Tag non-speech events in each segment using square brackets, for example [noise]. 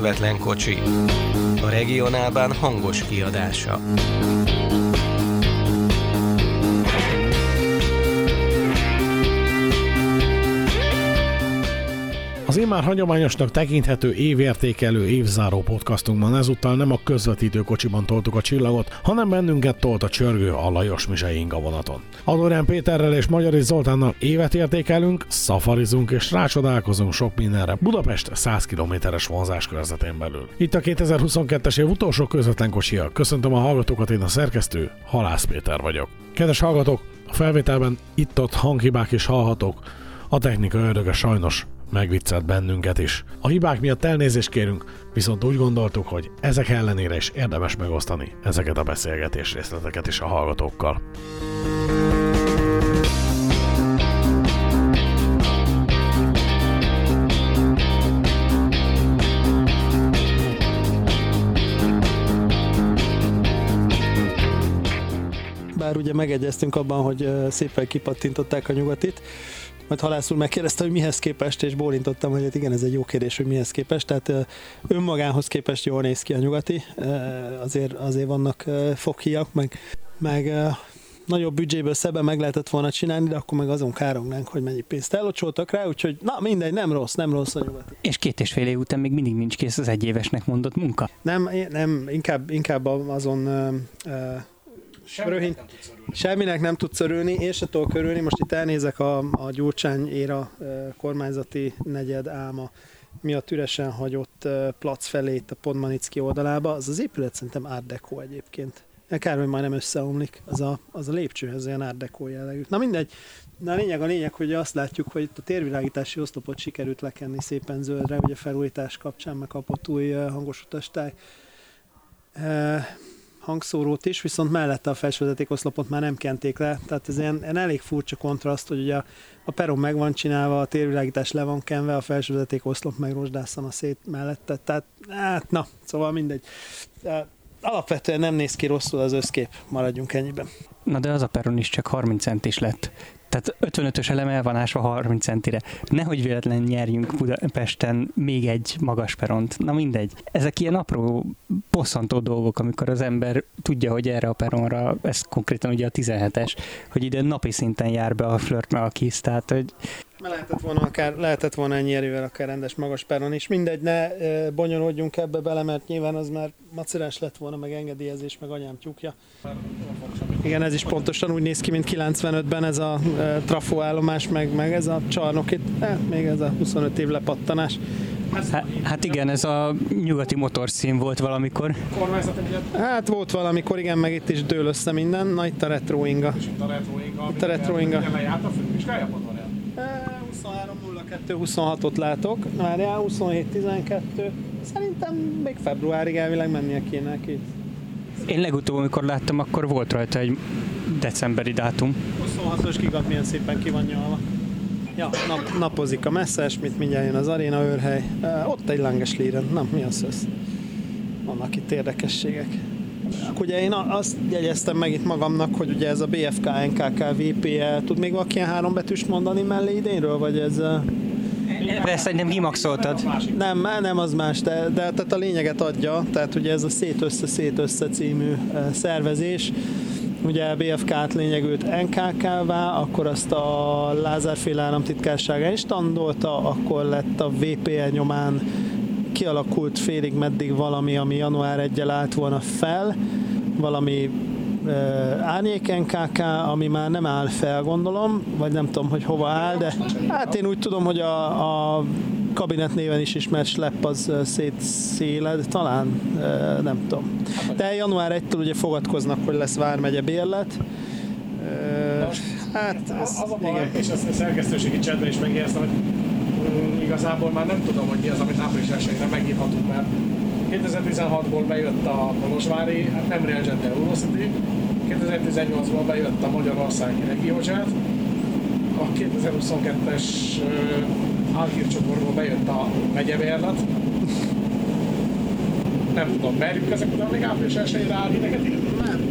közvetlen kocsi. A regionálban hangos kiadása. Az immár hagyományosnak tekinthető évértékelő évzáró podcastunkban ezúttal nem a közvetítő kocsiban toltuk a csillagot, hanem bennünket tolt a csörgő a Lajos Mise Inga vonaton. Adorján Péterrel és Magyari Zoltánnal évet értékelünk, szafarizunk és rácsodálkozunk sok mindenre Budapest 100 kilométeres vonzás körzetén belül. Itt a 2022-es év utolsó közvetlen kocsia. Köszöntöm a hallgatókat, én a szerkesztő, Halász Péter vagyok. Kedves hallgatók, a felvételben itt-ott hanghibák is hallhatók, a technika ördöge sajnos megviccelt bennünket is. A hibák miatt elnézést kérünk, viszont úgy gondoltuk, hogy ezek ellenére is érdemes megosztani ezeket a beszélgetés részleteket is a hallgatókkal. Bár ugye megegyeztünk abban, hogy szépen kipattintották a nyugatit, majd halászul megkérdezte, hogy mihez képest, és bólintottam, hogy hát igen, ez egy jó kérdés, hogy mihez képest. Tehát önmagához képest jól néz ki a nyugati, azért, azért vannak fokhíjak, meg, meg nagyobb büdzséből szebben meg lehetett volna csinálni, de akkor meg azon károngnánk, hogy mennyi pénzt elocsoltak rá, úgyhogy na mindegy, nem rossz, nem rossz a nyugati. És két és fél év után még mindig nincs kész az egyévesnek mondott munka? Nem, nem inkább, inkább azon uh, uh, Semminek nem tudsz örülni. Semminek nem tudsz örülni, én se tudok örülni. Most itt elnézek a, a Gyurcsány éra kormányzati negyed álma miatt üresen hagyott plac felé itt a Podmanicki oldalába. Az az épület szerintem Art Deco egyébként. Kár, hogy majdnem összeomlik. Az a, az a lépcsőhez olyan Art Deco jellegű. Na mindegy. Na a lényeg a lényeg, hogy azt látjuk, hogy itt a térvilágítási oszlopot sikerült lekenni szépen zöldre, ugye felújítás kapcsán megkapott új hangos utastály hangszórót is, viszont mellette a felsővezetékoszlopot már nem kenték le, tehát ez ilyen, ilyen elég furcsa kontraszt, hogy ugye a, a peron meg van csinálva, a térvilágítás le van kenve, a felsővezetékoszlop meg rozsdászan a szét mellette, tehát hát na, szóval mindegy. Alapvetően nem néz ki rosszul az összkép, maradjunk ennyiben. Na de az a peron is csak 30 centis lett. Tehát 55-ös elem el van ásva 30 centire. Nehogy véletlen nyerjünk Budapesten még egy magas peront. Na mindegy. Ezek ilyen apró, bosszantó dolgok, amikor az ember tudja, hogy erre a peronra, ez konkrétan ugye a 17-es, hogy ide napi szinten jár be a flirt a kis, tehát hogy lehetett volna, akár, lehetett volna ennyi erővel akár rendes magas peron is. Mindegy, ne bonyolódjunk ebbe bele, mert nyilván az már macerás lett volna, meg engedélyezés, meg anyám tyúkja. Igen, ez is pontosan úgy néz ki, mint 95-ben ez a trafóállomás, meg, meg ez a csarnok itt, hát még ez a 25 év lepattanás. Hát, hát igen, ez a nyugati motorszín volt valamikor. Hát volt valamikor, igen, meg itt is dől össze minden. Na itt a retroinga. Itt a retroinga. Itt a retroinga. Lejárt a fővizsgája, 23.02.26-ot látok, várjál, 27.12. Szerintem még februárig elvileg mennie kéne neki. Én legutóbb, amikor láttam, akkor volt rajta egy decemberi dátum. 26-os gigat milyen szépen ki van nyalva. Ja, nap, napozik a messzes, mint mindjárt jön az aréna őrhely. Uh, ott egy langes líren. Na, mi az ez? Vannak itt érdekességek. Ugye én azt jegyeztem meg itt magamnak, hogy ugye ez a BFK, NKK, VPE, tud még valaki ilyen három betűst mondani mellé idénről, vagy ez... Erre szerintem kimaxoltad. Nem, nem az más, de, de tehát a lényeget adja, tehát ugye ez a szét-össze-szét-össze című szervezés, ugye BFK-t lényegült NKK-vá, akkor azt a Lázárféle államtitkársága is tandolta, akkor lett a VPE nyomán kialakult félig meddig valami, ami január 1 állt volna fel, valami árnyék NKK, ami már nem áll fel, gondolom, vagy nem tudom, hogy hova áll, de hát én úgy tudom, hogy a, a kabinet néven is ismert slepp az szétszéled, talán, uh, nem tudom. De január 1-től ugye fogadkoznak, hogy lesz Vármegye bérlet. Hát, ez, az a baj, és ezt a szerkesztőségi csetben is megéreztem, hogy igazából már nem tudom, hogy mi az, amit április 1 megírhatunk, mert 2016-ból bejött a Kolozsvári, hát nem Real Jet, de Eurocity, 2018-ból bejött a Magyarországi RegioJet, a 2022-es uh, Alkir csoportból bejött a megyebérlet. Nem tudom, merjük ezek után még április 1-re írni? Nem.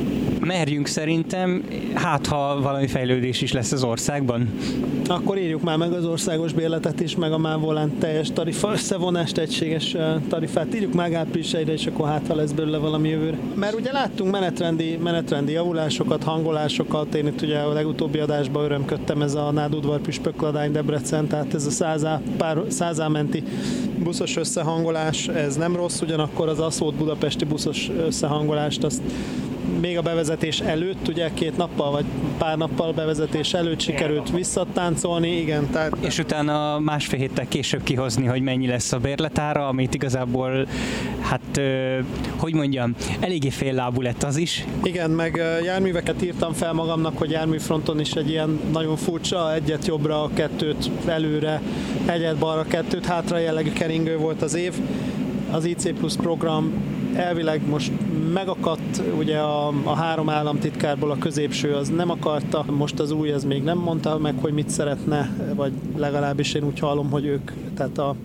Merjünk szerintem, hát ha valami fejlődés is lesz az országban. Akkor írjuk már meg az országos bérletet is, meg a Mávolán teljes tarifa összevonást, egységes tarifát írjuk meg áprilisra, és akkor hát ha lesz belőle valami jövőre. Mert ugye láttunk menetrendi, menetrendi javulásokat, hangolásokat, én itt ugye a legutóbbi adásban örömködtem ez a Nád udvar Püspökladány Debrecen, tehát ez a százá, pár, százá menti buszos összehangolás, ez nem rossz, ugyanakkor az Aszót Budapesti buszos összehangolást azt még a bevezetés előtt, ugye két nappal vagy pár nappal bevezetés előtt sikerült visszatáncolni, igen. Tehát... És utána másfél héttel később kihozni, hogy mennyi lesz a bérletára, amit igazából, hát, hogy mondjam, eléggé lábú lett az is. Igen, meg járműveket írtam fel magamnak, hogy járműfronton is egy ilyen nagyon furcsa, egyet jobbra, kettőt előre, egyet balra, kettőt hátra jellegű keringő volt az év. Az IC Plus program elvileg most megakadt, ugye a, a három államtitkárból a középső az nem akarta, most az új az még nem mondta meg, hogy mit szeretne, vagy legalábbis én úgy hallom, hogy ők, tehát a,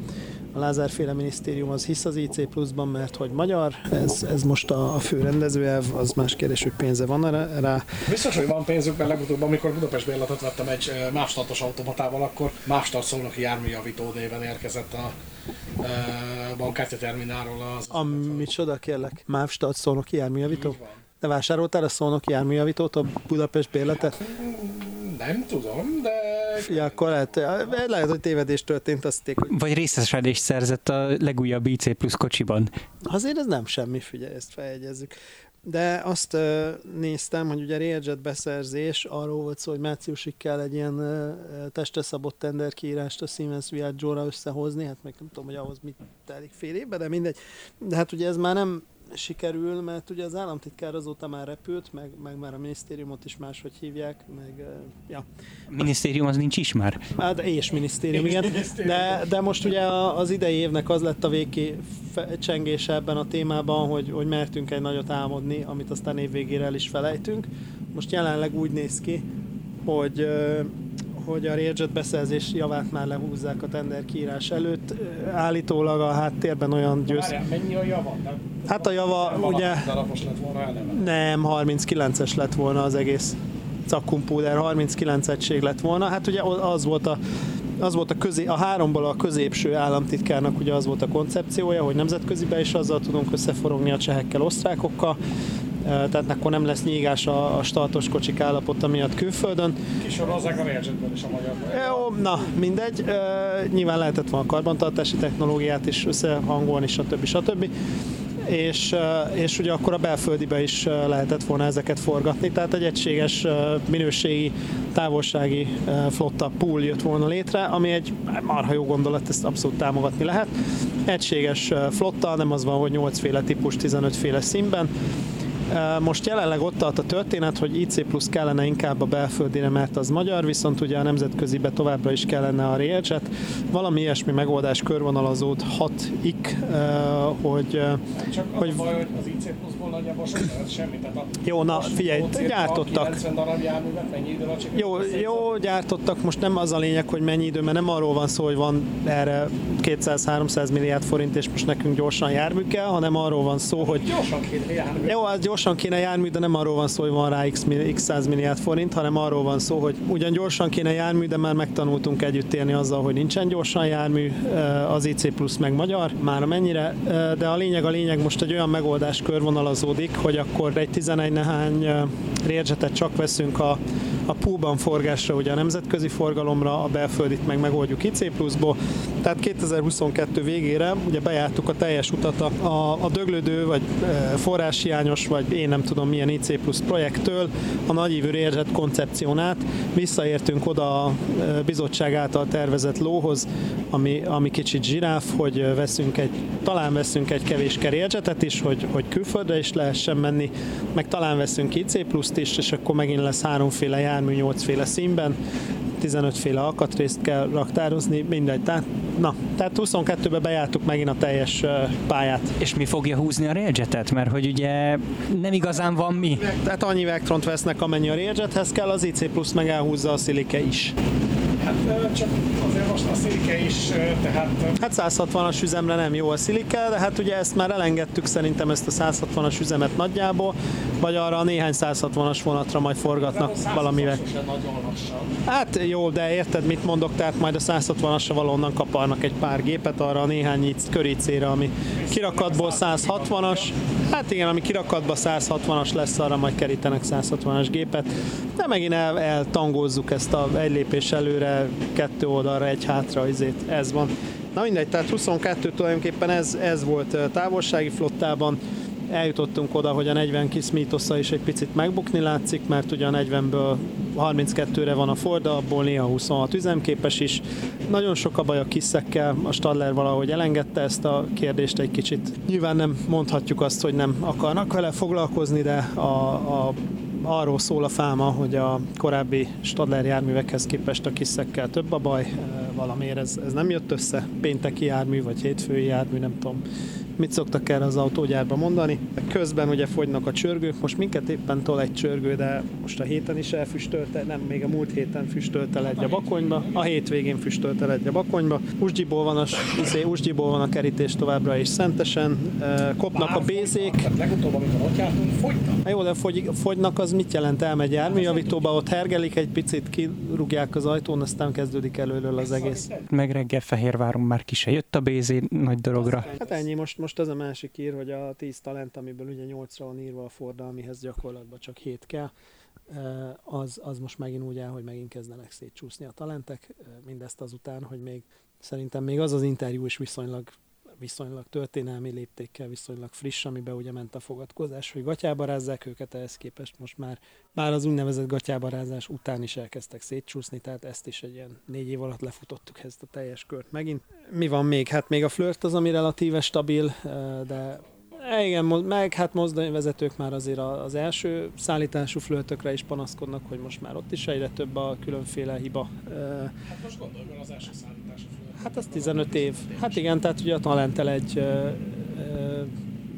a Lázárféle minisztérium az hisz az IC pluszban, mert hogy magyar, ez, ez most a, a fő rendezőelv, az más kérdés, hogy pénze van rá. Biztos, hogy van pénzük, mert legutóbb, amikor Budapest bérletet vettem egy más tartos automatával, akkor más tartszónoki járműjavító néven érkezett a bankkártya terminálról az... A micsoda kérlek? Mávstad szónoki járműjavító? Te vásároltál a szónoki járműjavítót, a Budapest bérletet? Nem tudom, de... Ja, akkor lehet, lehet, hogy tévedés történt, azt hogy... Vagy részesedést szerzett a legújabb IC plusz kocsiban. Azért ez nem semmi, figyelj, ezt feljegyezzük. De azt néztem, hogy ugye Railjet beszerzés, arról volt szó, hogy márciusig kell egy ilyen testre szabott tenderkiírást a Siemens Viaggio-ra összehozni, hát meg nem tudom, hogy ahhoz mit telik fél évbe, de mindegy. De hát ugye ez már nem sikerül, mert ugye az államtitkár azóta már repült, meg, meg már a minisztériumot is máshogy hívják, meg ja. A minisztérium az nincs is már? Hát és minisztérium, igen. De, de most ugye az idei évnek az lett a végki csengése ebben a témában, hogy, hogy mertünk egy nagyot álmodni, amit aztán évvégére el is felejtünk. Most jelenleg úgy néz ki, hogy hogy a Railjet beszerzés javát már lehúzzák a tender kiírás előtt. Állítólag a háttérben olyan győz... Várjál, mennyi a java? Nem, hát a java nem ugye... lett volna Nem, 39-es lett volna az egész cakkumpúder, 39 egység lett volna. Hát ugye az volt a az volt a, közé, a háromból a középső államtitkárnak ugye az volt a koncepciója, hogy nemzetközibe is azzal tudunk összeforogni a csehekkel, osztrákokkal, tehát akkor nem lesz nyígás a, a startos kocsik állapota miatt külföldön. Kisorozzák a Railjetből is a magyar. Jó, na, mindegy. Nyilván lehetett volna karbantartási technológiát is összehangolni, stb. stb és, és ugye akkor a belföldibe is lehetett volna ezeket forgatni, tehát egy egységes minőségi, távolsági flotta pool jött volna létre, ami egy marha jó gondolat, ezt abszolút támogatni lehet. Egységes flotta, nem az van, hogy 8 féle típus, 15 féle színben, most jelenleg ott tart a történet, hogy IC plusz kellene inkább a belföldire, mert az magyar, viszont ugye a nemzetközibe továbbra is kellene a Railjet. Valami ilyesmi megoldás körvonalazódhat-ik, hogy... Csak hogy... az baj, hogy az IC pluszból nagyjából sem semmi. Tehát a jó, na figyelj, gyártottak. 90 darab járművet mennyi idő alatt jó, jó, gyártottak, most nem az a lényeg, hogy mennyi idő, mert nem arról van szó, hogy van erre 200-300 milliárd forint, és most nekünk gyorsan jármű kell, hanem arról van szó, hogy... Gyorsan kéne jármű. Jó, az gyorsan kéne jármű, de nem arról van szó, hogy van rá x, x 100 milliárd forint, hanem arról van szó, hogy ugyan gyorsan kéne jármű, de már megtanultunk együtt élni azzal, hogy nincsen gyorsan jármű, az IC plusz meg magyar, már mennyire, de a lényeg a lényeg most egy olyan megoldás körvonalazódik, hogy akkor egy 11 nehány rérzetet csak veszünk a, a poolban forgásra, ugye a nemzetközi forgalomra, a belföldit meg megoldjuk IC pluszból, tehát 2022 végére ugye bejártuk a teljes utat a, a, a döglődő, vagy forráshiányos, vagy én nem tudom milyen IC plusz projektől a nagyívű érzett koncepción át. Visszaértünk oda a bizottság által tervezett lóhoz, ami, ami kicsit zsiráf, hogy veszünk egy, talán veszünk egy kevés kerérzetet is, hogy, hogy külföldre is lehessen menni, meg talán veszünk IC pluszt is, és akkor megint lesz háromféle jármű, nyolcféle színben, 15 féle alkatrészt kell raktározni, mindegy. Tehát, na, tehát 22-ben bejártuk megint a teljes pályát. És mi fogja húzni a Railjetet? Mert hogy ugye nem igazán van mi. Tehát annyi vektront vesznek, amennyi a Railjethez kell, az IC Plus meg elhúzza a Szilike is. Hát csak azért most a szilike is, tehát... Hát 160-as üzemre nem jó a szilike, de hát ugye ezt már elengedtük szerintem ezt a 160-as üzemet nagyjából, vagy arra a néhány 160-as vonatra majd forgatnak valamivel. Hát jó, de érted, mit mondok, tehát majd a 160-asra valónnan kaparnak egy pár gépet arra a néhány köricére, ami kirakatból 160-as, hát igen, ami kirakatba 160-as lesz, arra majd kerítenek 160-as gépet, de megint el, eltangózzuk ezt a egy lépés előre, kettő oldalra, egy hátra, ezért ez van. Na mindegy, tehát 22 tulajdonképpen ez, ez volt távolsági flottában, eljutottunk oda, hogy a 40 kis mítosza is egy picit megbukni látszik, mert ugye a 40-ből 32-re van a Ford, abból néha 26 üzemképes is. Nagyon sok a baj a kiszekkel, a Stadler valahogy elengedte ezt a kérdést egy kicsit. Nyilván nem mondhatjuk azt, hogy nem akarnak vele foglalkozni, de a, a arról szól a fáma, hogy a korábbi Stadler járművekhez képest a kiszekkel több a baj, valamiért ez, ez nem jött össze, pénteki jármű vagy hétfői jármű, nem tudom mit szoktak erre az autógyárba mondani. Közben ugye fogynak a csörgők, most minket éppen tol egy csörgő, de most a héten is elfüstölte, nem, még a múlt héten füstölte le egy a bakonyba, a hétvégén füstölte le egy a bakonyba. Usgyiból van a, izé, Usgyiból van a kerítés továbbra is szentesen, kopnak a bézék. Legutóbb, amikor ott jártunk, fogytak. Jó, de fogy, fogynak az mit jelent? Elmegy járműjavítóba, ott hergelik egy picit, kirúgják az ajtón, aztán kezdődik előről az egész. Meg reggel Fehérváron már ki se jött a bézé nagy dologra. Hát ennyi, most most az a másik ír, hogy a 10 talent, amiből ugye 8-ra van írva a fordalmihez gyakorlatban csak 7 kell, az, az most megint úgy áll, hogy megint kezdenek szétcsúszni a talentek, mindezt azután, hogy még szerintem még az az interjú is viszonylag viszonylag történelmi léptékkel, viszonylag friss, amiben ugye ment a fogadkozás, hogy gatyába rázzák őket, ehhez képest most már, már az úgynevezett gatyába rázás után is elkezdtek szétcsúszni, tehát ezt is egy ilyen négy év alatt lefutottuk ezt a teljes kört megint. Mi van még? Hát még a flirt az, ami relatíve stabil, de igen, meg hát mozdonyvezetők már azért az első szállítású flöltökre is panaszkodnak, hogy most már ott is egyre több a különféle hiba. Hát most gondolj az első szállítású Hát az 15 év. Hát igen, tehát ugye a Talentel egy,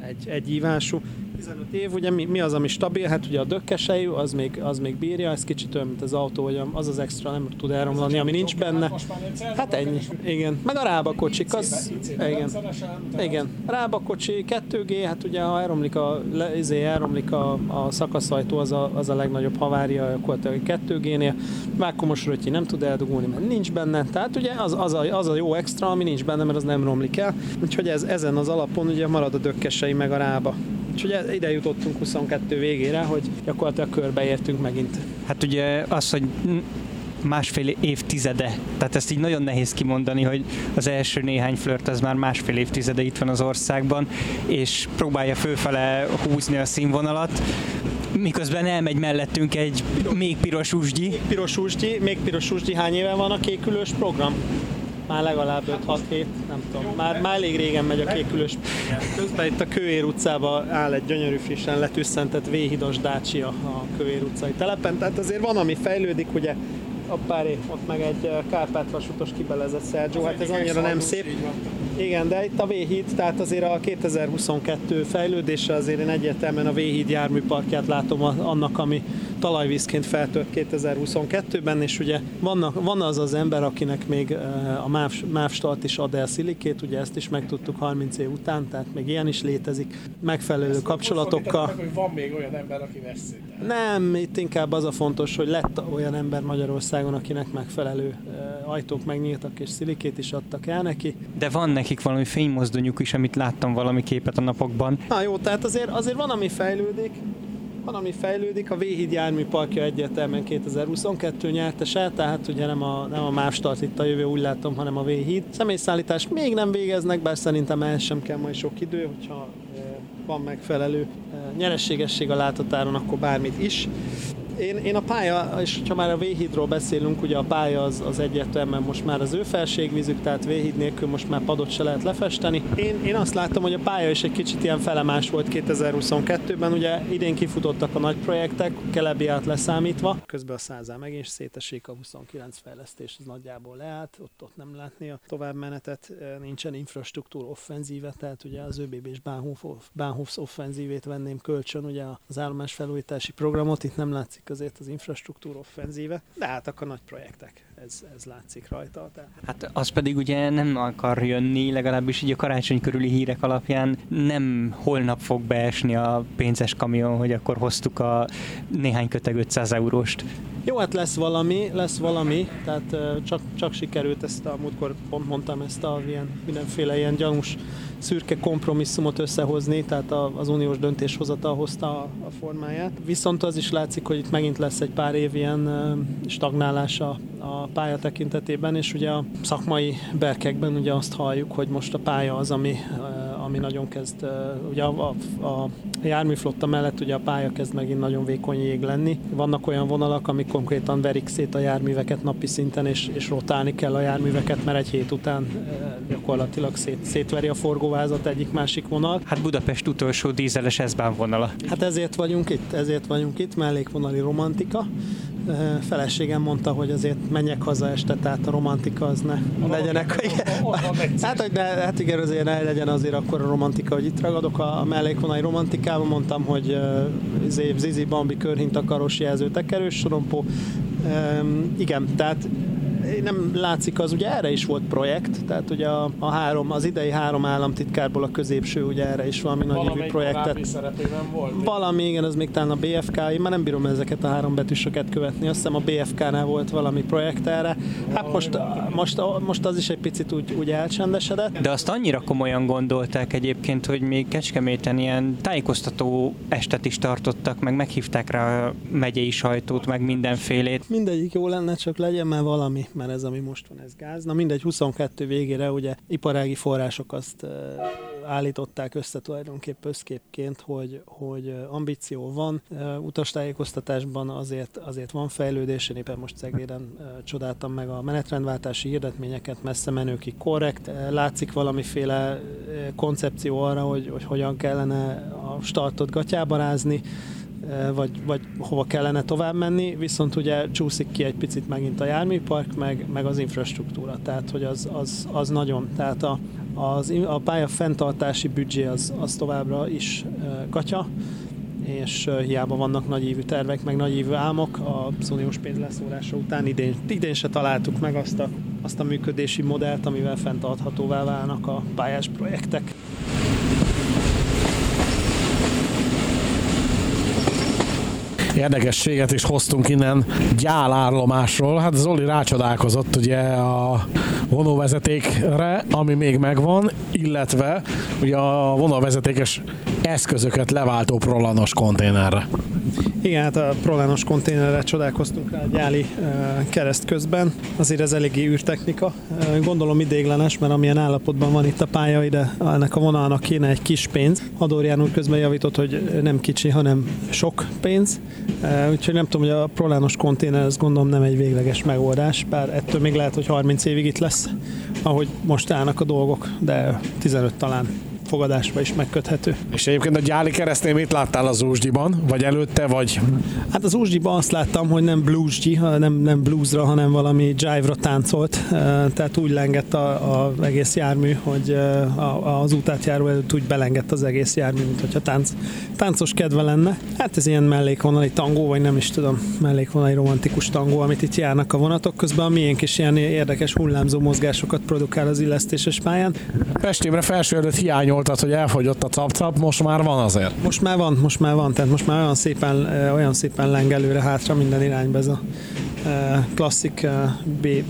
egy, egy ívású. 15 év, ugye mi, mi az, ami stabil? Hát ugye a dökkesejű, az még, az még bírja, ez kicsit olyan, mint az autó, hogy az az extra nem tud elromlani, ami nincs benne. Hát ennyi, igen. Meg a rábakocsik, az, igen. Igen, rábakocsi, 2G, hát ugye ha elromlik a, izé, elromlik a, a szakaszajtó, az a, az a legnagyobb havária, a 2G-nél. Vákumos rötyi nem tud eldugulni, mert nincs benne. Tehát ugye az, az, a, az a jó extra, ami nincs benne, mert az nem romlik el. Úgyhogy ez, ezen az alapon ugye marad a dökkesei meg a rába. Úgyhogy ide jutottunk 22 végére, hogy gyakorlatilag körbeértünk megint. Hát ugye az, hogy másfél évtizede. Tehát ezt így nagyon nehéz kimondani, hogy az első néhány flört az már másfél évtizede itt van az országban, és próbálja fölfele húzni a színvonalat miközben elmegy mellettünk egy még piros usgyi. Még piros usgyi, még piros usgyi. Hány éve van a kékülős program? Már legalább 5-6 hét, nem tudom. Már, már elég régen megy a kékülös. Közben itt a Kőér utcában áll egy gyönyörű frissen letüsszentett V-hidos Dacia a Kőér utcai telepen, tehát azért van, ami fejlődik, ugye a páré, ott meg egy Kárpát vasútos kibelezett Sergio, hát ez annyira nem szép. Igen, de itt a V-híd, tehát azért a 2022 fejlődése azért én egyértelműen a V-híd járműparkját látom annak, ami talajvízként feltört 2022-ben, és ugye vannak, van az az ember, akinek még a MÁV, MÁV start is ad el szilikét, ugye ezt is megtudtuk 30 év után, tehát még ilyen is létezik, megfelelő ezt kapcsolatokkal. Meg, hogy van még olyan ember, aki veszi. Nem, itt inkább az a fontos, hogy lett olyan ember Magyarországon, akinek megfelelő ajtók megnyíltak, és szilikét is adtak el neki. De van nekik valami fénymozdonyuk is, amit láttam valami képet a napokban. Na jó, tehát azért, azért van, ami fejlődik, van, ami fejlődik, a Véhíd járműparkja egyértelműen 2022 nyertese, tehát ugye nem a, nem a más tart itt a jövő, úgy látom, hanem a Véhíd. Személyszállítás még nem végeznek, bár szerintem ehhez sem kell majd sok idő, hogyha van megfelelő nyerességesség a látatáron, akkor bármit is én, én a pálya, és ha már a Véhídról beszélünk, ugye a pálya az, az egyértelműen most már az ő felségvízük, tehát Véhíd nélkül most már padot se lehet lefesteni. Én, én azt látom, hogy a pálya is egy kicsit ilyen felemás volt 2022-ben, ugye idén kifutottak a nagy projektek, Kelebiát leszámítva, közben a százá meg is szétesik a 29 fejlesztés, az nagyjából leállt, ott, ott nem látni a továbbmenetet, nincsen infrastruktúra offenzíve, tehát ugye az ÖBB és Bahnhof, Bahnhofs offenzívét venném kölcsön, ugye az állomás felújítási programot, itt nem látszik azért az infrastruktúra offenzíve, de hát akkor nagy projektek, ez, ez látszik rajta. Tehát. Hát az pedig ugye nem akar jönni, legalábbis így a karácsony körüli hírek alapján nem holnap fog beesni a pénzes kamion, hogy akkor hoztuk a néhány köteg 500 euróst. Jó, hát lesz valami, lesz valami, tehát csak, csak sikerült ezt a múltkor pont mondtam ezt a ilyen, mindenféle ilyen gyanús szürke kompromisszumot összehozni, tehát az uniós döntéshozata hozta a, a formáját. Viszont az is látszik, hogy itt megint lesz egy pár év ilyen stagnálás a, a pálya tekintetében, és ugye a szakmai berkekben ugye azt halljuk, hogy most a pálya az, ami, ami nagyon kezd, ugye a, a, a járműflotta mellett ugye a pálya kezd megint nagyon vékony jég lenni. Vannak olyan vonalak, amik konkrétan verik szét a járműveket napi szinten, és, és rotálni kell a járműveket, mert egy hét után gyakorlatilag szét, szétveri a forgóvázat egyik-másik vonal. Hát Budapest utolsó dízeles s vonala. Hát ezért vagyunk itt, ezért vagyunk itt, mellékvonali romantika feleségem mondta, hogy azért menjek haza este, tehát a romantika az ne legyenek. Hát, hogy ne, hát igen, azért ne legyen azért akkor a romantika, hogy itt ragadok a mellékvonai romantikában, mondtam, hogy uh, Zizi Bambi körhinta karos jelző tekerős sorompó. Um, igen, tehát nem látszik az, ugye erre is volt projekt, tehát ugye a, a három, az idei három államtitkárból a középső ugye erre is valami nagy projektet. volt. Valami, igen, az még talán a BFK, én már nem bírom ezeket a három betűsöket követni, azt hiszem a BFK-nál volt valami projekt erre. Hát most, most, most az is egy picit úgy, úgy elcsendesedett. De azt annyira komolyan gondolták egyébként, hogy még Kecskeméten ilyen tájékoztató estet is tartottak, meg meghívták rá a megyei sajtót, meg mindenfélét. Mindegyik jó lenne, csak legyen már valami mert ez, ami most van, ez gáz. Na mindegy, 22 végére ugye iparági források azt állították össze tulajdonképp összképként, hogy, hogy ambíció van, utastájékoztatásban azért, azért van fejlődés, én éppen most Cegléren csodáltam meg a menetrendváltási hirdetményeket, messze menőkig korrekt, látszik valamiféle koncepció arra, hogy, hogy hogyan kellene a startot gatyába rázni, vagy, vagy hova kellene tovább menni, viszont ugye csúszik ki egy picit megint a járműpark, meg, meg az infrastruktúra, tehát hogy az, az, az nagyon, tehát a, az, a pálya fenntartási büdzsé az, az továbbra is gatya, és hiába vannak nagyívű tervek, meg nagyívű álmok, a uniós pénz leszórása után idén, idén se találtuk meg azt a, azt a működési modellt, amivel fenntarthatóvá válnak a pályás projektek. Érdekességet is hoztunk innen gyálállomásról. Hát Zoli rácsodálkozott ugye a vonóvezetékre, ami még megvan, illetve ugye a vonóvezetékes eszközöket leváltó prolanos konténerre. Igen, hát a prolános konténerre csodálkoztunk rá a gyáli kereszt közben. Azért ez eléggé űrtechnika. Gondolom idéglenes, mert amilyen állapotban van itt a pálya, ide ennek a vonalnak kéne egy kis pénz. Adorján úr közben javított, hogy nem kicsi, hanem sok pénz. Úgyhogy nem tudom, hogy a prolános konténer, ez gondolom nem egy végleges megoldás, bár ettől még lehet, hogy 30 évig itt lesz, ahogy most állnak a dolgok, de 15 talán fogadásba is megköthető. És egyébként a gyáli keresztnél mit láttál az Úsgyiban? Vagy előtte, vagy? Hát az Úsgyiban azt láttam, hogy nem bluesgyi, nem, nem bluesra, hanem valami jive-ra táncolt. Tehát úgy lengett az egész jármű, hogy az útát járó előtt úgy belengett az egész jármű, mint hogyha tánc, táncos kedve lenne. Hát ez ilyen mellékvonali tangó, vagy nem is tudom, mellékvonali romantikus tangó, amit itt járnak a vonatok. Közben a miénk is ilyen érdekes hullámzó mozgásokat produkál az illesztéses pályán. Pestébre felső előtt hiányol gondoltad, hogy elfogyott a cap most már van azért? Most már van, most már van, tehát most már olyan szépen, olyan szépen leng előre hátra minden irányba ez a klasszik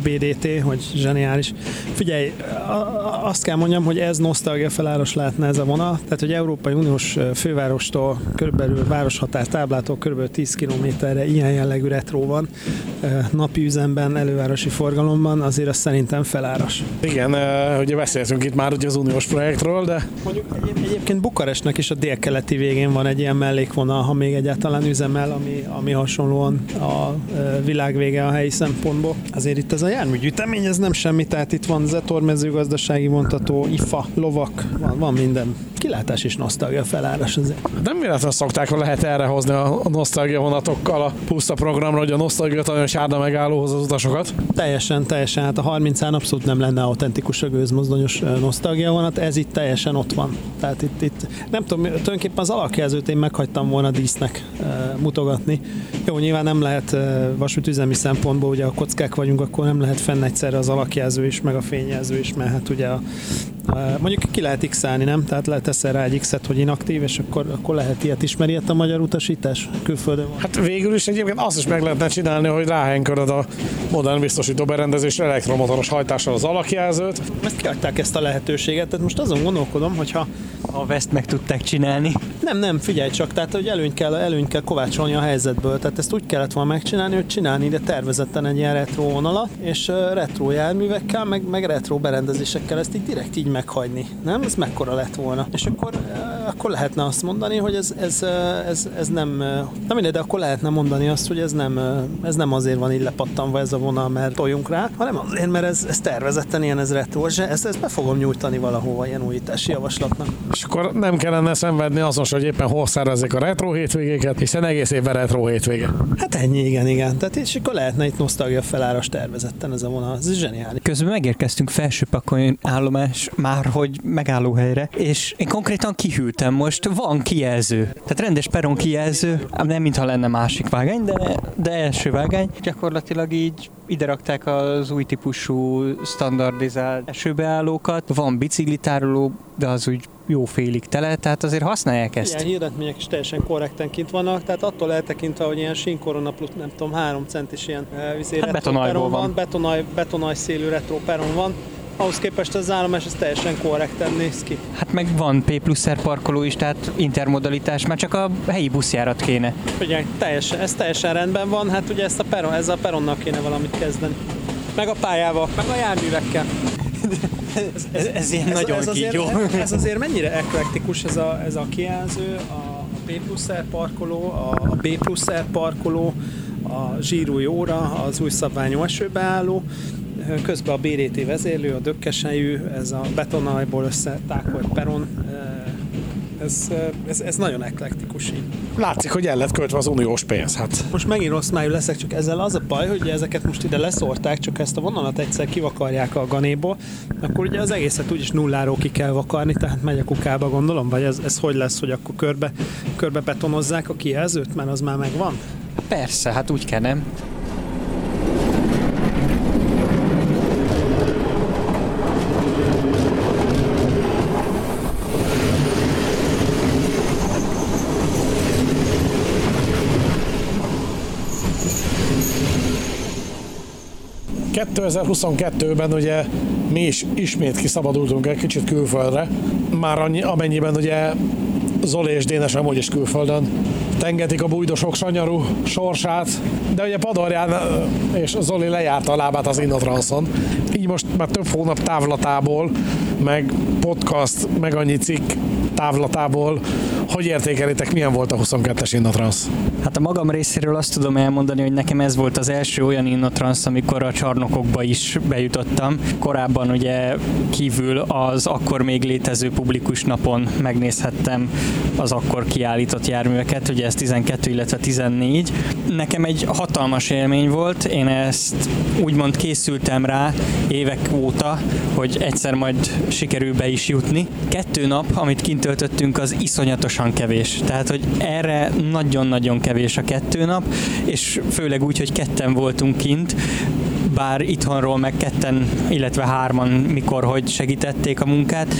BDT, hogy zseniális. Figyelj, azt kell mondjam, hogy ez nosztalgia feláros lehetne ez a vonal, tehát hogy Európai Uniós fővárostól körülbelül városhatár táblától körülbelül 10 kilométerre ilyen jellegű retró van, napi üzemben, elővárosi forgalomban, azért az szerintem feláras. Igen, ugye beszéltünk itt már ugye az uniós projektről, de... Mondjuk egyébként Bukarestnek is a délkeleti végén van egy ilyen mellékvonal, ha még egyáltalán üzemel, ami, ami hasonlóan a világ vége a helyi szempontból. Azért itt ez a járműgyűjtemény, ez nem semmi, tehát itt van Zetor mezőgazdasági vontató, IFA, lovak, van, van minden. Kilátás és nosztalgia feláras azért. Nem véletlenül szokták, hogy lehet erre hozni a nosztalgia vonatokkal a puszta programra, hogy a nosztalgia nagyon sárda megállóhoz az utasokat. Teljesen, teljesen. Hát a 30 án abszolút nem lenne autentikus a gőzmozdonyos nosztalgia vonat, ez itt teljesen ott van. Tehát itt, itt nem tudom, tulajdonképpen az alakjelzőt én meghagytam volna dísznek e, mutogatni. Jó, nyilván nem lehet e, vasútüzemi szempontból, ugye a kockák vagyunk, akkor nem lehet fenn egyszerre az alakjelző is, meg a fényjelző is, mert hát ugye a, Mondjuk ki lehet x nem? Tehát lehet teszel rá egy x hogy inaktív, és akkor, akkor lehet ilyet. Ismeri ilyet a magyar utasítás külföldön? Hát végül is egyébként azt is meg lehetne csinálni, hogy ráhenköröd a modern biztosító berendezésre elektromotoros hajtással az alakjelzőt. Ezt kiadták ezt a lehetőséget, tehát most azon gondolkodom, hogyha ha ezt meg tudták csinálni. Nem, nem, figyelj csak, tehát hogy előnyt kell, előnyt kell kovácsolni a helyzetből, tehát ezt úgy kellett volna megcsinálni, hogy csinálni ide tervezetten egy ilyen retro vonalat, és retro járművekkel, meg, meg retro berendezésekkel ezt így direkt így meghagyni. Nem? Ez mekkora lett volna. És akkor, akkor lehetne azt mondani, hogy ez, ez, ez, ez nem, nem mindegy, de akkor lehetne mondani azt, hogy ez nem, ez nem azért van így lepattanva ez a vonal, mert toljunk rá, hanem azért, mert ez, ez tervezetten ilyen ez retro, és ezt, ezt be fogom nyújtani valahova ilyen újítási javaslatnak. És akkor nem kellene szenvedni azon, hogy éppen hol szervezik a retro hétvégéket, hiszen egész évben retro hétvége. Hát ennyi, igen, igen. Tehát és akkor lehetne itt nosztalgia feláras tervezetten ez a vonal. Ez zseniális. Közben megérkeztünk felsőpakon állomás már, hogy megállóhelyre, és én konkrétan kihűltem most, van kijelző. Tehát rendes peron kijelző, nem mintha lenne másik vágány, de, de első vágány. Gyakorlatilag így ide rakták az új típusú standardizált esőbeállókat, van biciklitároló, de az úgy jó félig tele, tehát azért használják ezt. Ilyen hirdetmények is teljesen korrekten kint vannak, tehát attól eltekintve, hogy ilyen sínkorona plusz nem tudom, három centis ilyen vizé, hát betonajból van, van. Betonaj, betonaj szélű retro peron van, ahhoz képest az állomás ez teljesen korrekten néz ki. Hát meg van P plusz R parkoló is, tehát intermodalitás, már csak a helyi buszjárat kéne. Ugye, teljesen, ez teljesen rendben van, hát ugye ezt a peron, ezzel a peronnak kéne valamit kezdeni. Meg a pályával, meg a járművekkel. [laughs] ez, ez, ez ilyen ez, nagyon ez azért, ez, azért mennyire eklektikus ez a, ez a kijelző, a, a P plusz R parkoló, a, a B plusz R parkoló, a zsírúj óra, az új szabványú esőbeálló, közben a BRT vezérlő, a dökkesejű, ez a betonajból összetákolt peron, ez, ez, ez nagyon eklektikus így. Látszik, hogy el lett költve az uniós pénz. Hát. Most megint rossz májú leszek, csak ezzel az a baj, hogy ezeket most ide leszórták, csak ezt a vonalat egyszer kivakarják a ganéból, akkor ugye az egészet úgyis nulláról ki kell vakarni, tehát megy a kukába gondolom, vagy ez, ez hogy lesz, hogy akkor körbe, körbe betonozzák a kijelzőt, mert az már megvan? Persze, hát úgy kell, nem? 2022-ben ugye mi is ismét kiszabadultunk egy kicsit külföldre, már annyi, amennyiben ugye Zoli és Dénes amúgy is külföldön tengetik a bújdosok sanyarú sorsát, de ugye Padorján és Zoli lejárta a lábát az Innotranszon. Így most már több hónap távlatából, meg podcast, meg annyi cikk távlatából hogy értékelitek, milyen volt a 22-es Innotrans? Hát a magam részéről azt tudom elmondani, hogy nekem ez volt az első olyan Innotrans, amikor a csarnokokba is bejutottam. Korábban ugye kívül az akkor még létező publikus napon megnézhettem az akkor kiállított járműveket, ugye ez 12, illetve 14. Nekem egy hatalmas élmény volt, én ezt úgymond készültem rá évek óta, hogy egyszer majd sikerül be is jutni. Kettő nap, amit kint töltöttünk, az iszonyatosan kevés. Tehát, hogy erre nagyon-nagyon kevés a kettő nap, és főleg úgy, hogy ketten voltunk kint, bár itthonról meg ketten, illetve hárman mikor, hogy segítették a munkát.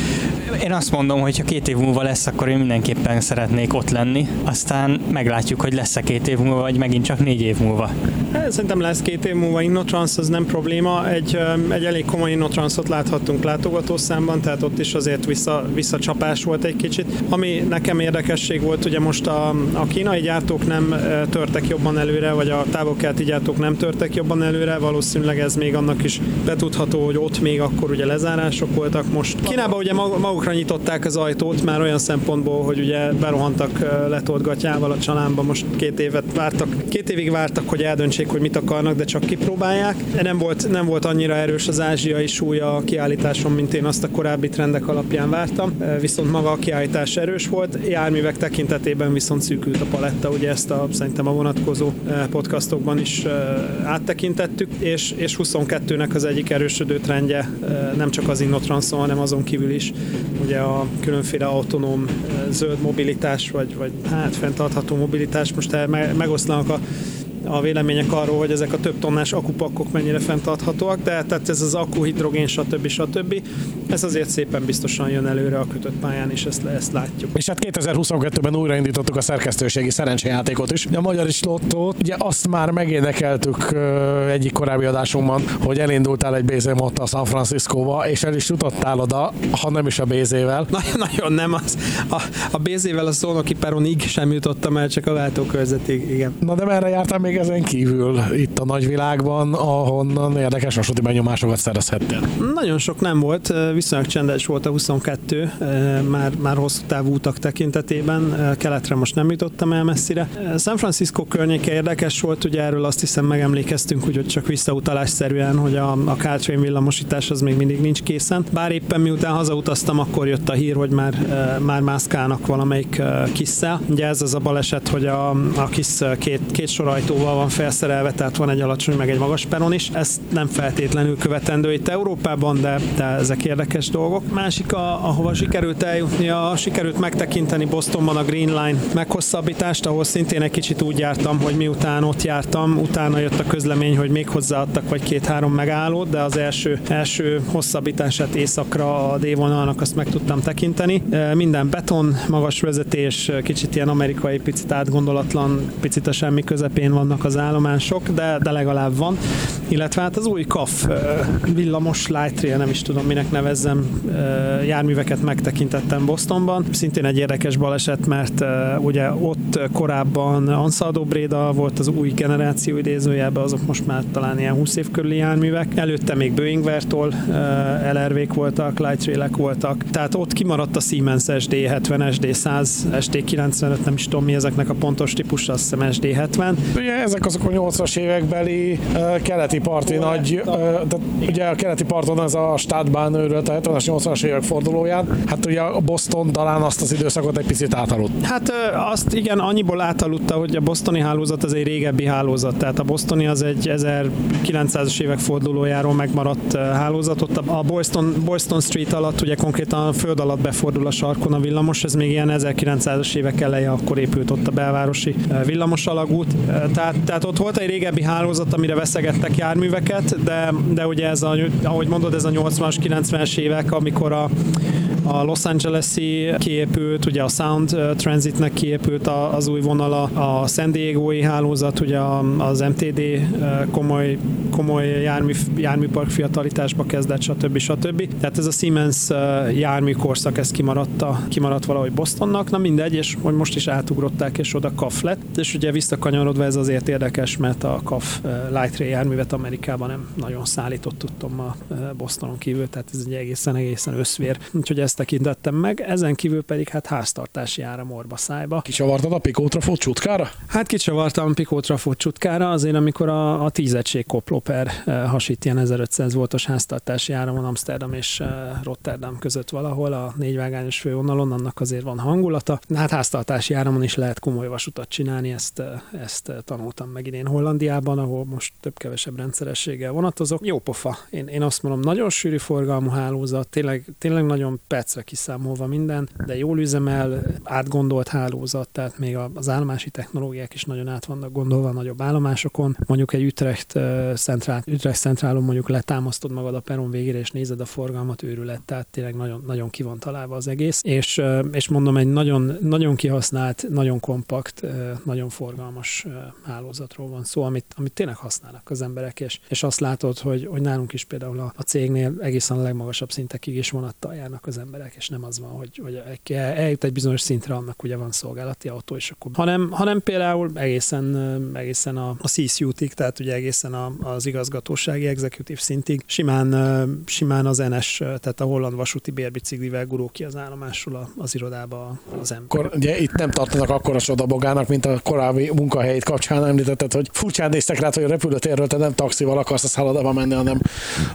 Én azt mondom, hogy ha két év múlva lesz, akkor én mindenképpen szeretnék ott lenni. Aztán meglátjuk, hogy lesz-e két év múlva, vagy megint csak négy év múlva. Hát, szerintem lesz két év múlva Innotrans, az nem probléma. Egy, egy elég komoly Innotransot láthattunk látogatószámban, tehát ott is azért vissza, visszacsapás volt egy kicsit. Ami nekem érdekesség volt, ugye most a, a kínai gyártók nem törtek jobban előre, vagy a távolkelti gyártók nem törtek jobban előre, valószínűleg valószínűleg ez még annak is betudható, hogy ott még akkor ugye lezárások voltak. Most. Kínában ugye magukra nyitották az ajtót már olyan szempontból, hogy ugye berohantak letolt a csalánba, most két évet vártak, két évig vártak, hogy eldöntsék, hogy mit akarnak, de csak kipróbálják. Nem volt, nem volt annyira erős az ázsiai súlya a kiállításon, mint én azt a korábbi trendek alapján vártam, viszont maga a kiállítás erős volt, járművek tekintetében viszont szűkült a paletta, ugye ezt a, szerintem a vonatkozó podcastokban is áttekintettük, és, és 22-nek az egyik erősödő trendje nem csak az Innotranszon, hanem azon kívül is ugye a különféle autonóm zöld mobilitás, vagy, vagy hát fenntartható mobilitás, most megoszlanak a a vélemények arról, hogy ezek a több tonnás akupakkok mennyire fenntarthatóak, de tehát ez az akku, hidrogén, stb. stb. Ez azért szépen biztosan jön előre a kötött pályán, és ezt, ezt látjuk. És hát 2022-ben újraindítottuk a szerkesztőségi szerencsejátékot is. A magyar is lottót, ugye azt már megénekeltük egyik korábbi adásunkban, hogy elindultál egy BZ a San Franciscóba, és el is jutottál oda, ha nem is a BZ-vel. [laughs] Nagyon, nagyon nem az. A, a BZ-vel a szónoki peronig sem jutottam el, csak a látókörzetig, igen. Na de merre jártál még ezen kívül itt a nagyvilágban, ahonnan érdekes vasúti benyomásokat szerezhettél? Nagyon sok nem volt, viszonylag csendes volt a 22, már, már hosszú távú utak tekintetében, keletre most nem jutottam el messzire. San Francisco környéke érdekes volt, ugye erről azt hiszem megemlékeztünk, úgyhogy csak visszautalásszerűen, hogy a, a Caltrain villamosítás az még mindig nincs készen. Bár éppen miután hazautaztam, akkor jött a hír, hogy már, már mászkálnak valamelyik kisszel. Ugye ez az a baleset, hogy a, a kis két, két sorajtóval van felszerelve, tehát van egy alacsony, meg egy magas peron is. Ez nem feltétlenül követendő itt Európában, de, de ezek érdekes dolgok. Másik, a, ahova sikerült eljutni, a, sikerült megtekinteni Bostonban a Green Line meghosszabbítást, ahol szintén egy kicsit úgy jártam, hogy miután ott jártam, utána jött a közlemény, hogy még hozzáadtak vagy két-három megállót, de az első, első hosszabbítását északra a D-vonalnak azt meg tudtam tekinteni. Minden beton, magas vezetés, kicsit ilyen amerikai, picit átgondolatlan, picit a semmi közepén vannak az állomások, de, de legalább van. Illetve hát az új KAF villamos light rail, nem is tudom minek nevezzem, járműveket megtekintettem Bostonban. Szintén egy érdekes baleset, mert ugye ott korábban Ansaldo Breda volt az új generáció idézőjelben, azok most már talán ilyen 20 év körüli járművek. Előtte még Boeing Vertol LRV-k voltak, light railek voltak. Tehát ott kimaradt a Siemens SD70, SD100, SD95, nem is tudom mi ezeknek a pontos típus, azt hiszem SD70. Ugye ezek azok a 80-as évekbeli uh, keleti parti Hol nagy, uh, de ugye a keleti parton ez a Stadtbahn őrült a 70-as, 80-as évek fordulóján. Hát ugye a Boston talán azt az időszakot egy picit átaludt. Hát uh, azt igen, annyiból átaludta, hogy a bostoni hálózat az egy régebbi hálózat. Tehát a bostoni az egy 1900-as évek fordulójáról megmaradt hálózat. Ott a Boylston, Boylston Street alatt ugye konkrétan a föld alatt befordul a sarkon a villamos, ez még ilyen 1900-as évek eleje, akkor épült ott a belvárosi villamos alagút. Tehát, tehát ott volt egy régebbi hálózat, amire veszegettek járműveket, de, de ugye ez a, ahogy mondod, ez a 80-as, 90-es évek, amikor a a Los Angeles-i kiépült, ugye a Sound Transitnek kiépült az új vonala, a San Diego-i hálózat, ugye az MTD komoly, komoly jármű, járműpark fiatalításba kezdett, stb. stb. Tehát ez a Siemens járműkorszak, ez kimaradt, a, kimaradt valahogy Bostonnak, na mindegy, és hogy most is átugrották, és oda KAF lett, és ugye visszakanyarodva ez azért érdekes, mert a KAF Light Rail járművet Amerikában nem nagyon szállított, tudtam a Bostonon kívül, tehát ez egy egészen, egészen összvér. Úgyhogy ezt tekintettem meg, ezen kívül pedig hát háztartási áram orba szájba. Kicsavartad a Pikótrafot csutkára? Hát kicsavartam Pikótrafot csutkára, azért amikor a, a tízegység koploper eh, hasít ilyen 1500 voltos háztartási áramon Amsterdam és eh, Rotterdam között valahol a négyvágányos fővonalon, annak azért van hangulata. Hát háztartási áramon is lehet komoly vasutat csinálni, ezt, eh, ezt tanultam meg idén Hollandiában, ahol most több-kevesebb rendszerességgel vonatozok. Jó pofa. Én, én azt mondom, nagyon sűrű forgalmú hálózat, tényleg, tényleg nagyon percre kiszámolva minden, de jól üzemel, átgondolt hálózat, tehát még az állomási technológiák is nagyon át vannak gondolva nagyobb állomásokon. Mondjuk egy Utrecht, centrál, Utrecht centrálon mondjuk letámasztod magad a peron végére, és nézed a forgalmat, őrület, tehát tényleg nagyon, nagyon ki van találva az egész. És, és mondom, egy nagyon, nagyon kihasznált, nagyon kompakt, nagyon forgalmas hálózatról van szó, amit, amit tényleg használnak az emberek, és, és azt látod, hogy, hogy nálunk is például a, a cégnél egészen a legmagasabb szintekig is vonattal járnak az emberek emberek, és nem az van, hogy, hogy eljut egy bizonyos szintre, annak ugye van szolgálati autó, és akkor, hanem, hanem például egészen, egészen a, a CSU-tig, tehát ugye egészen a, az igazgatósági, executive szintig, simán, simán az NS, tehát a holland vasúti bérbiciklivel gurul ki az állomásról az irodába az ember. Akkor ugye itt nem tartanak akkora sodabogának, mint a korábbi munkahelyét kapcsán említetted, hogy furcsán néztek rá, hogy a repülőtérről te nem taxival akarsz a szállodába menni, hanem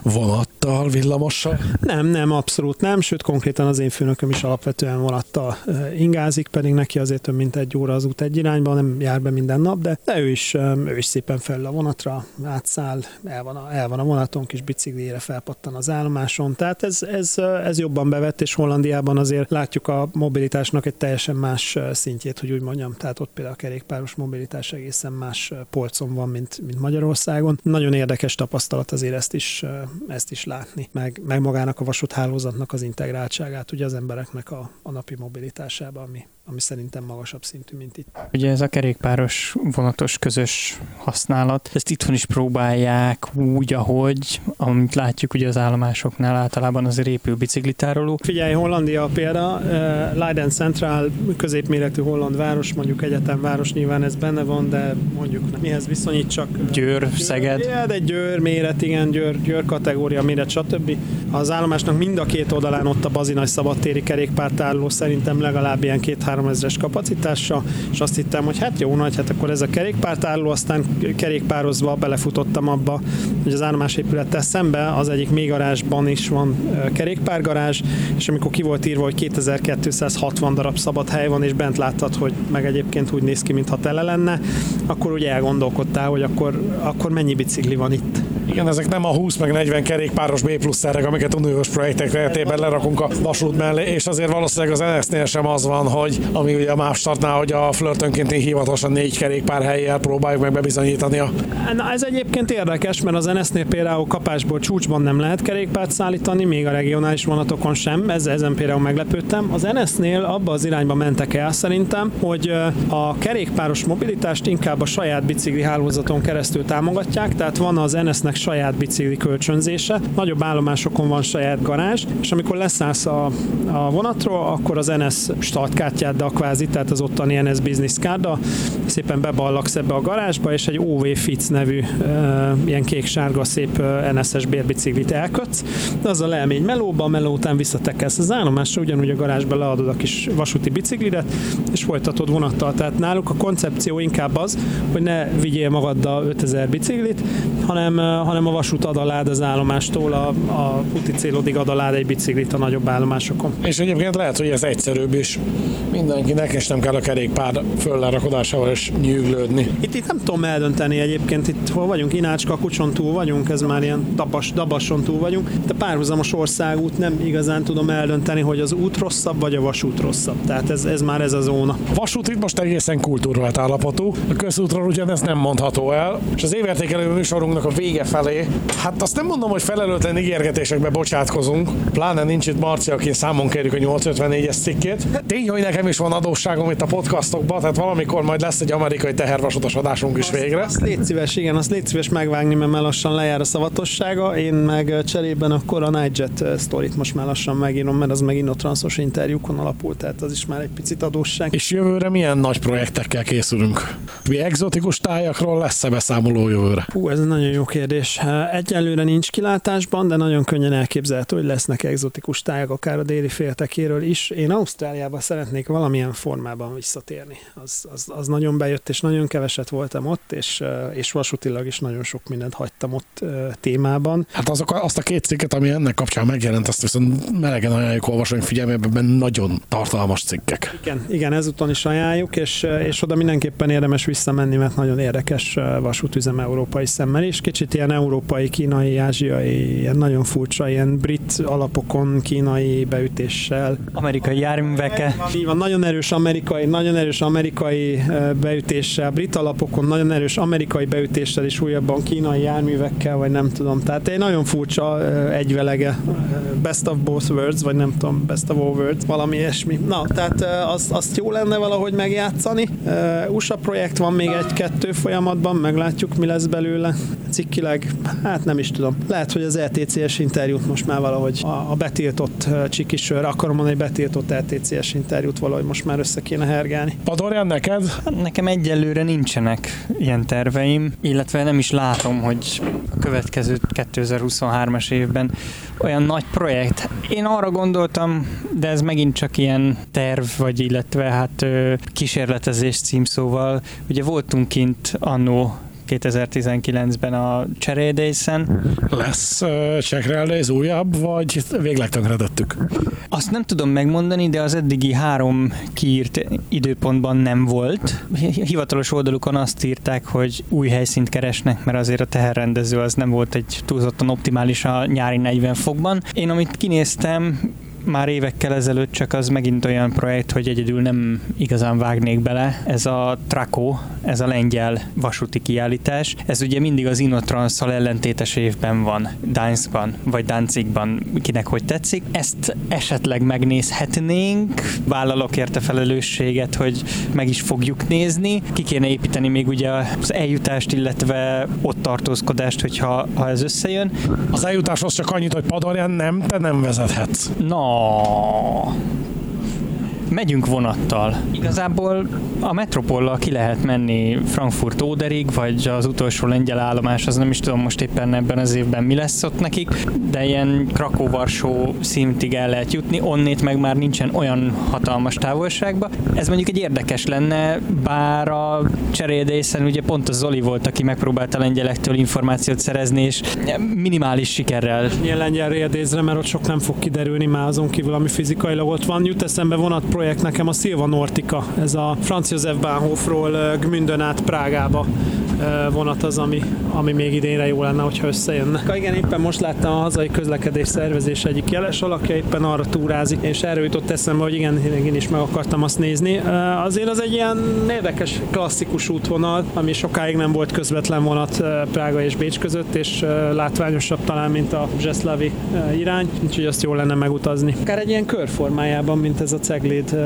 vonattal, villamossal? Nem, nem, abszolút nem, sőt konkrétan az én főnököm is alapvetően vonattal ingázik, pedig neki azért több mint egy óra az út egy irányba, nem jár be minden nap, de, de ő, is, ő is szépen fel a vonatra, átszáll, el van a, el van a vonaton, kis biciklére felpattan az állomáson, tehát ez, ez, ez jobban bevett, és Hollandiában azért látjuk a mobilitásnak egy teljesen más szintjét, hogy úgy mondjam, tehát ott például a kerékpáros mobilitás egészen más polcon van, mint, mint Magyarországon. Nagyon érdekes tapasztalat azért ezt is, ezt is látni, meg, meg magának a vasúthálózatnak az integráltságát, ugye az embereknek a, a napi mobilitásába, ami, ami szerintem magasabb szintű, mint itt. Ugye ez a kerékpáros vonatos közös használat, ezt itthon is próbálják úgy, ahogy, amit látjuk ugye az állomásoknál általában az épül biciklitároló. Figyelj, Hollandia a példa, uh, Leiden Central, középméretű holland város, mondjuk egyetemváros, nyilván ez benne van, de mondjuk mihez viszonyít csak... Győr, Győr Szeged. Ja, de Győr méret, igen, Győr, Győr kategória méret, stb. Az állomásnak mind a két oldalán ott a bazinaj szabadtéri kerékpártároló szerintem legalább ilyen két 3000-es kapacitással, és azt hittem, hogy hát jó nagy, hát akkor ez a kerékpártárló, aztán kerékpározva belefutottam abba, hogy az állomás épülettel szembe az egyik még garázsban is van kerékpárgarázs, és amikor ki volt írva, hogy 2260 darab szabad hely van, és bent láttad, hogy meg egyébként úgy néz ki, mintha tele lenne, akkor ugye elgondolkodtál, hogy akkor, akkor mennyi bicikli van itt. Igen, ezek nem a 20 meg 40 kerékpáros B plusz amiket uniós projektek keretében lerakunk a vasút mellé, és azért valószínűleg az NS-nél sem az van, hogy ami ugye a MÁV startnál, hogy a flörtönként hivatalosan négy kerékpár helyjel próbáljuk meg bebizonyítani. A... Na, ez egyébként érdekes, mert az NS-nél például kapásból csúcsban nem lehet kerékpárt szállítani, még a regionális vonatokon sem, ez, ezen például meglepődtem. Az NS-nél abba az irányba mentek el szerintem, hogy a kerékpáros mobilitást inkább a saját bicikli hálózaton keresztül támogatják, tehát van az NS-nek saját bicikli kölcsönzése, nagyobb állomásokon van saját garázs, és amikor leszállsz a, a vonatról, akkor az NS startkártyáddal kvázi, tehát az ottani NS Business kárda, szépen beballaksz ebbe a garázsba, és egy OV Fitz nevű ilyen kék-sárga szép NS-es bérbiciklit elkötsz, azzal elmény melóba, meló után visszatekelsz az állomásra, ugyanúgy a garázsba leadod a kis vasúti biciklidet, és folytatod vonattal. Tehát náluk a koncepció inkább az, hogy ne vigyél magaddal 5000 biciklit, hanem, hanem a vasút ad alád az állomástól, a, a úti célodig ad egy biciklit a nagyobb állomásokon. És egyébként lehet, hogy ez egyszerűbb is mindenkinek, és nem kell a kerékpár föllerakodásával is nyűglődni. Itt, itt nem tudom eldönteni egyébként, itt hol vagyunk, Inácska, Kucson túl vagyunk, ez már ilyen dabas, dabason túl vagyunk. De párhuzamos országút nem igazán tudom eldönteni, hogy az út rosszabb, vagy a vasút rosszabb. Tehát ez, ez már ez a zóna. A vasút itt most egészen kultúrált állapotú, a közútról ugyanez nem mondható el, és az évértékelő műsorunknak a vége felé, hát azt nem mondom, hogy felelőtlen ígérgetésekbe bocsátkozunk, pláne nincs itt Marci, aki számon kérjük a 854-es cikkét. Tény, hogy nekem is van adósságom itt a podcastokban, tehát valamikor majd lesz egy amerikai tehervasutas adásunk is végre. Azt, azt légy szíves, igen, azt légy szíves megvágni, mert már lassan lejár a szavatossága. Én meg cserében akkor a Nightjet sztorit most már lassan megírom, mert az megint a transzos interjúkon alapult, tehát az is már egy picit adósság. És jövőre milyen nagy projektekkel készülünk? Mi exotikus tájakról lesz-e beszámoló jövőre? Hú, ez egy nagyon jó kérdés. Egyelőre nincs kilátásban, de nagyon könnyen elképzelhető, hogy lesznek exotikus tájak, akár a déli féltekéről is. Én Ausztráliába szeretnék valamilyen formában visszatérni. Az, az, az nagyon bejött, és nagyon keveset voltam ott, és, és vasútilag is nagyon sok mindent hagytam ott témában. Hát azok, azt a két cikket, ami ennek kapcsán megjelent, azt viszont melegen ajánljuk olvasni, figyelme, ebben nagyon tartalmas cikkek. Igen, igen ezúton is ajánljuk, és, és oda mindenképpen érdemes visszamenni, mert nagyon érdekes vasútüzem európai szemmel is. Kicsit ilyen európai, kínai, ázsiai, ilyen nagyon furcsa, ilyen brit alapokon, kínai beütéssel. Amerikai járműveke. Így van, nagyon erős amerikai, nagyon erős amerikai beütéssel, brit alapokon, nagyon erős amerikai beütéssel és újabban kínai járművek járművekkel, vagy nem tudom. Tehát egy nagyon furcsa egyvelege, best of both worlds, vagy nem tudom, best of all worlds, valami ilyesmi. Na, tehát az, azt jó lenne valahogy megjátszani. USA projekt van még egy-kettő folyamatban, meglátjuk, mi lesz belőle. Cikkileg, hát nem is tudom. Lehet, hogy az LTCS e interjút most már valahogy a, a betiltott csikisőre, akarom mondani, betiltott LTCS e interjút valahogy most már össze kéne hergelni. Padorján neked? Hát nekem egyelőre nincsenek ilyen terveim, illetve nem is látom, hogy a következő 2023-as évben olyan nagy projekt. Én arra gondoltam, de ez megint csak ilyen terv, vagy illetve hát kísérletezés címszóval. Ugye voltunk kint annó 2019-ben a Cserédészen. Lesz uh, Csekreldays újabb, vagy végleg tönkretettük? Azt nem tudom megmondani, de az eddigi három kiírt időpontban nem volt. Hivatalos oldalukon azt írták, hogy új helyszínt keresnek, mert azért a teherrendező az nem volt egy túlzottan optimális a nyári 40 fokban. Én amit kinéztem, már évekkel ezelőtt, csak az megint olyan projekt, hogy egyedül nem igazán vágnék bele. Ez a Traco, ez a lengyel vasúti kiállítás. Ez ugye mindig az Inotranszal ellentétes évben van, Danskban vagy Danzigban, kinek hogy tetszik. Ezt esetleg megnézhetnénk, vállalok érte felelősséget, hogy meg is fogjuk nézni. Ki kéne építeni még ugye az eljutást, illetve ott tartózkodást, hogyha ha ez összejön. Az eljutáshoz csak annyit, hogy Padorján nem, te nem vezethetsz. Na, な megyünk vonattal. Igazából a metropollal ki lehet menni Frankfurt Óderig, vagy az utolsó lengyel állomás, az nem is tudom most éppen ebben az évben mi lesz ott nekik, de ilyen Krakó-Varsó szintig el lehet jutni, onnét meg már nincsen olyan hatalmas távolságba. Ez mondjuk egy érdekes lenne, bár a cseréldészen ugye pont az Zoli volt, aki megpróbálta lengyelektől információt szerezni, és minimális sikerrel. Ilyen lengyel rédézre, mert ott sok nem fog kiderülni, már azon kívül, ami fizikailag ott van. Jut eszembe vonat projekt nekem a Silva Nortica, ez a Franz Josef Bahnhofról Gmündön át Prágába vonat az, ami, ami még idénre jó lenne, hogyha összejönne. Igen, éppen most láttam a hazai közlekedés szervezés egyik jeles alakja, éppen arra túrázik, és erről jutott eszembe, hogy igen, én is meg akartam azt nézni. Azért az egy ilyen érdekes, klasszikus útvonal, ami sokáig nem volt közvetlen vonat Prága és Bécs között, és látványosabb talán, mint a Zseszlavi irány, úgyhogy azt jó lenne megutazni. Akár egy ilyen körformájában, mint ez a Cegléd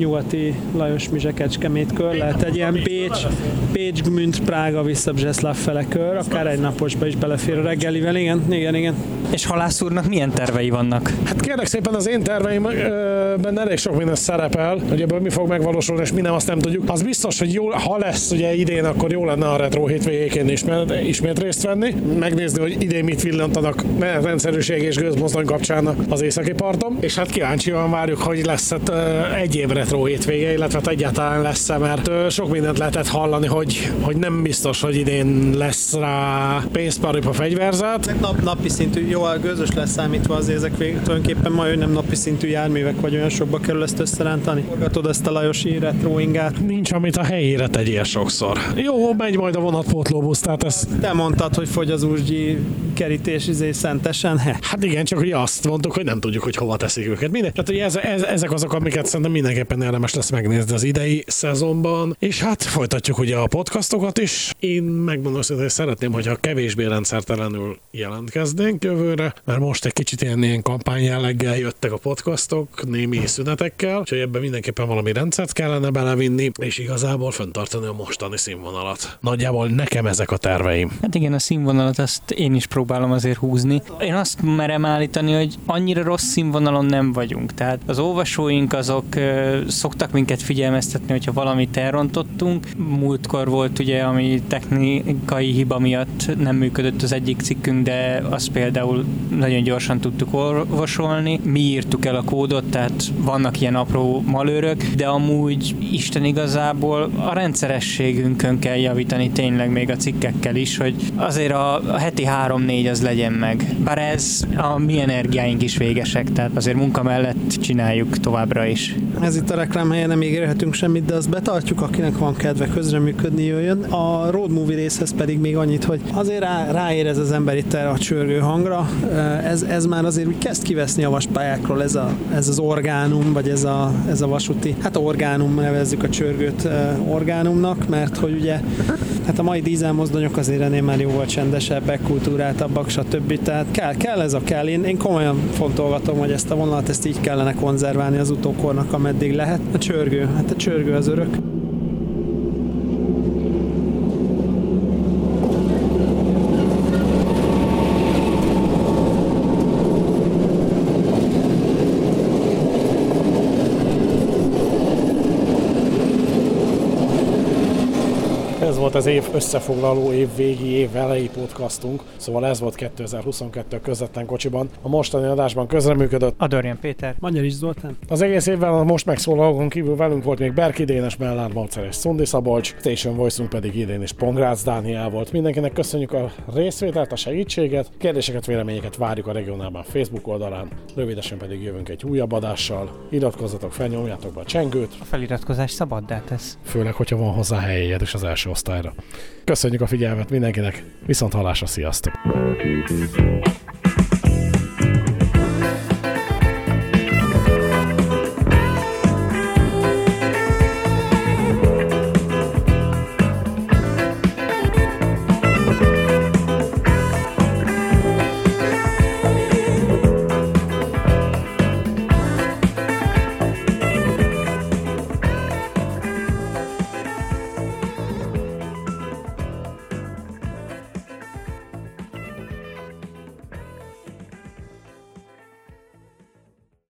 nyugati Lajos Mizse Kecskemét kör, lehet egy ilyen Pécs, Pécs, Gmünd, Prága, vissza Bzeszlav fele kör, akár egy naposba is belefér a reggelivel, igen, igen, igen. És Halász úrnak milyen tervei vannak? Hát kérlek szépen az én terveimben elég sok minden szerepel, hogy ebből mi fog megvalósulni, és mi nem, azt nem tudjuk. Az biztos, hogy jó, ha lesz ugye idén, akkor jó lenne a retro hétvégén ismét, ismét részt venni, megnézni, hogy idén mit villantanak rendszerűség és gőzmozdony kapcsán az északi parton, és hát kíváncsian várjuk, hogy lesz hát, egy évre retro hétvége, illetve hát egyáltalán lesz -e, mert sok mindent lehetett hallani, hogy, hogy nem biztos, hogy idén lesz rá pénzparipa fegyverzet. Nap, napi szintű, jó, a gőzös lesz számítva az ezek végül, tulajdonképpen majd nem napi szintű járművek, vagy olyan sokba kerül ezt összerántani. Forgatod ezt a Lajosi retroingát. Nincs, amit a helyére tegyél sokszor. Jó, megy majd a vonatpótlóbusz, tehát ez... Te mondtad, hogy fogy az úzsgyi kerítés izé szentesen, he? Hát igen, csak hogy azt mondtuk, hogy nem tudjuk, hogy hova teszik őket. Minden, tehát, hogy ez, ez, ezek azok, amiket szerintem mindenképpen mindenképpen érdemes lesz megnézni az idei szezonban, és hát folytatjuk ugye a podcastokat is. Én megmondom hogy szeretném, hogyha kevésbé rendszertelenül jelentkeznénk jövőre, mert most egy kicsit ilyen, ilyen kampány jelleggel jöttek a podcastok, némi szünetekkel, úgyhogy ebben mindenképpen valami rendszert kellene belevinni, és igazából fenntartani a mostani színvonalat. Nagyjából nekem ezek a terveim. Hát igen, a színvonalat azt én is próbálom azért húzni. Én azt merem állítani, hogy annyira rossz színvonalon nem vagyunk. Tehát az olvasóink azok szoktak minket figyelmeztetni, hogyha valamit elrontottunk. Múltkor volt ugye, ami technikai hiba miatt nem működött az egyik cikkünk, de azt például nagyon gyorsan tudtuk orvosolni. Mi írtuk el a kódot, tehát vannak ilyen apró malőrök, de amúgy Isten igazából a rendszerességünkön kell javítani tényleg még a cikkekkel is, hogy azért a, heti 3-4 az legyen meg. Bár ez a mi energiáink is végesek, tehát azért munka mellett csináljuk továbbra is. Ez itt a reklámhelyen nem ígérhetünk semmit, de azt betartjuk, akinek van kedve közreműködni, jöjjön. A road movie részhez pedig még annyit, hogy azért rá, ráérez az ember itt erre a csörgő hangra. Ez, ez már azért úgy kezd kiveszni a vaspályákról ez, a, ez az orgánum, vagy ez a, ez a vasúti, hát orgánum nevezzük a csörgőt orgánumnak, mert hogy ugye hát a mai dízelmozdonyok azért ennél már jóval csendesebbek, kultúráltabbak, stb. Tehát kell, kell ez a kell. Én, én komolyan fontolgatom, hogy ezt a vonalat ezt így kellene konzerválni az utókornak, ameddig lehet. A csörgő, hát a csörgő az örök. Volt az év összefoglaló, év végi, év elejé podcastunk, szóval ez volt 2022 közvetlen kocsiban. A mostani adásban közreműködött a Dörjen Péter, Magyar is Zoltán. Az egész évben a most megszólalókon kívül velünk volt még Berki Dénes, Mellár Valcer és Szundi Szabolcs, Station voice pedig idén is Pongrácz Dániel volt. Mindenkinek köszönjük a részvételt, a segítséget, kérdéseket, véleményeket várjuk a regionálban Facebook oldalán, rövidesen pedig jövünk egy újabb adással. Iratkozzatok fel, nyomjátok be a csengőt. A feliratkozás szabaddá tesz. Főleg, hogyha van hozzá helyed és az első osztályra. Köszönjük a figyelmet mindenkinek, viszont halásra, sziasztok!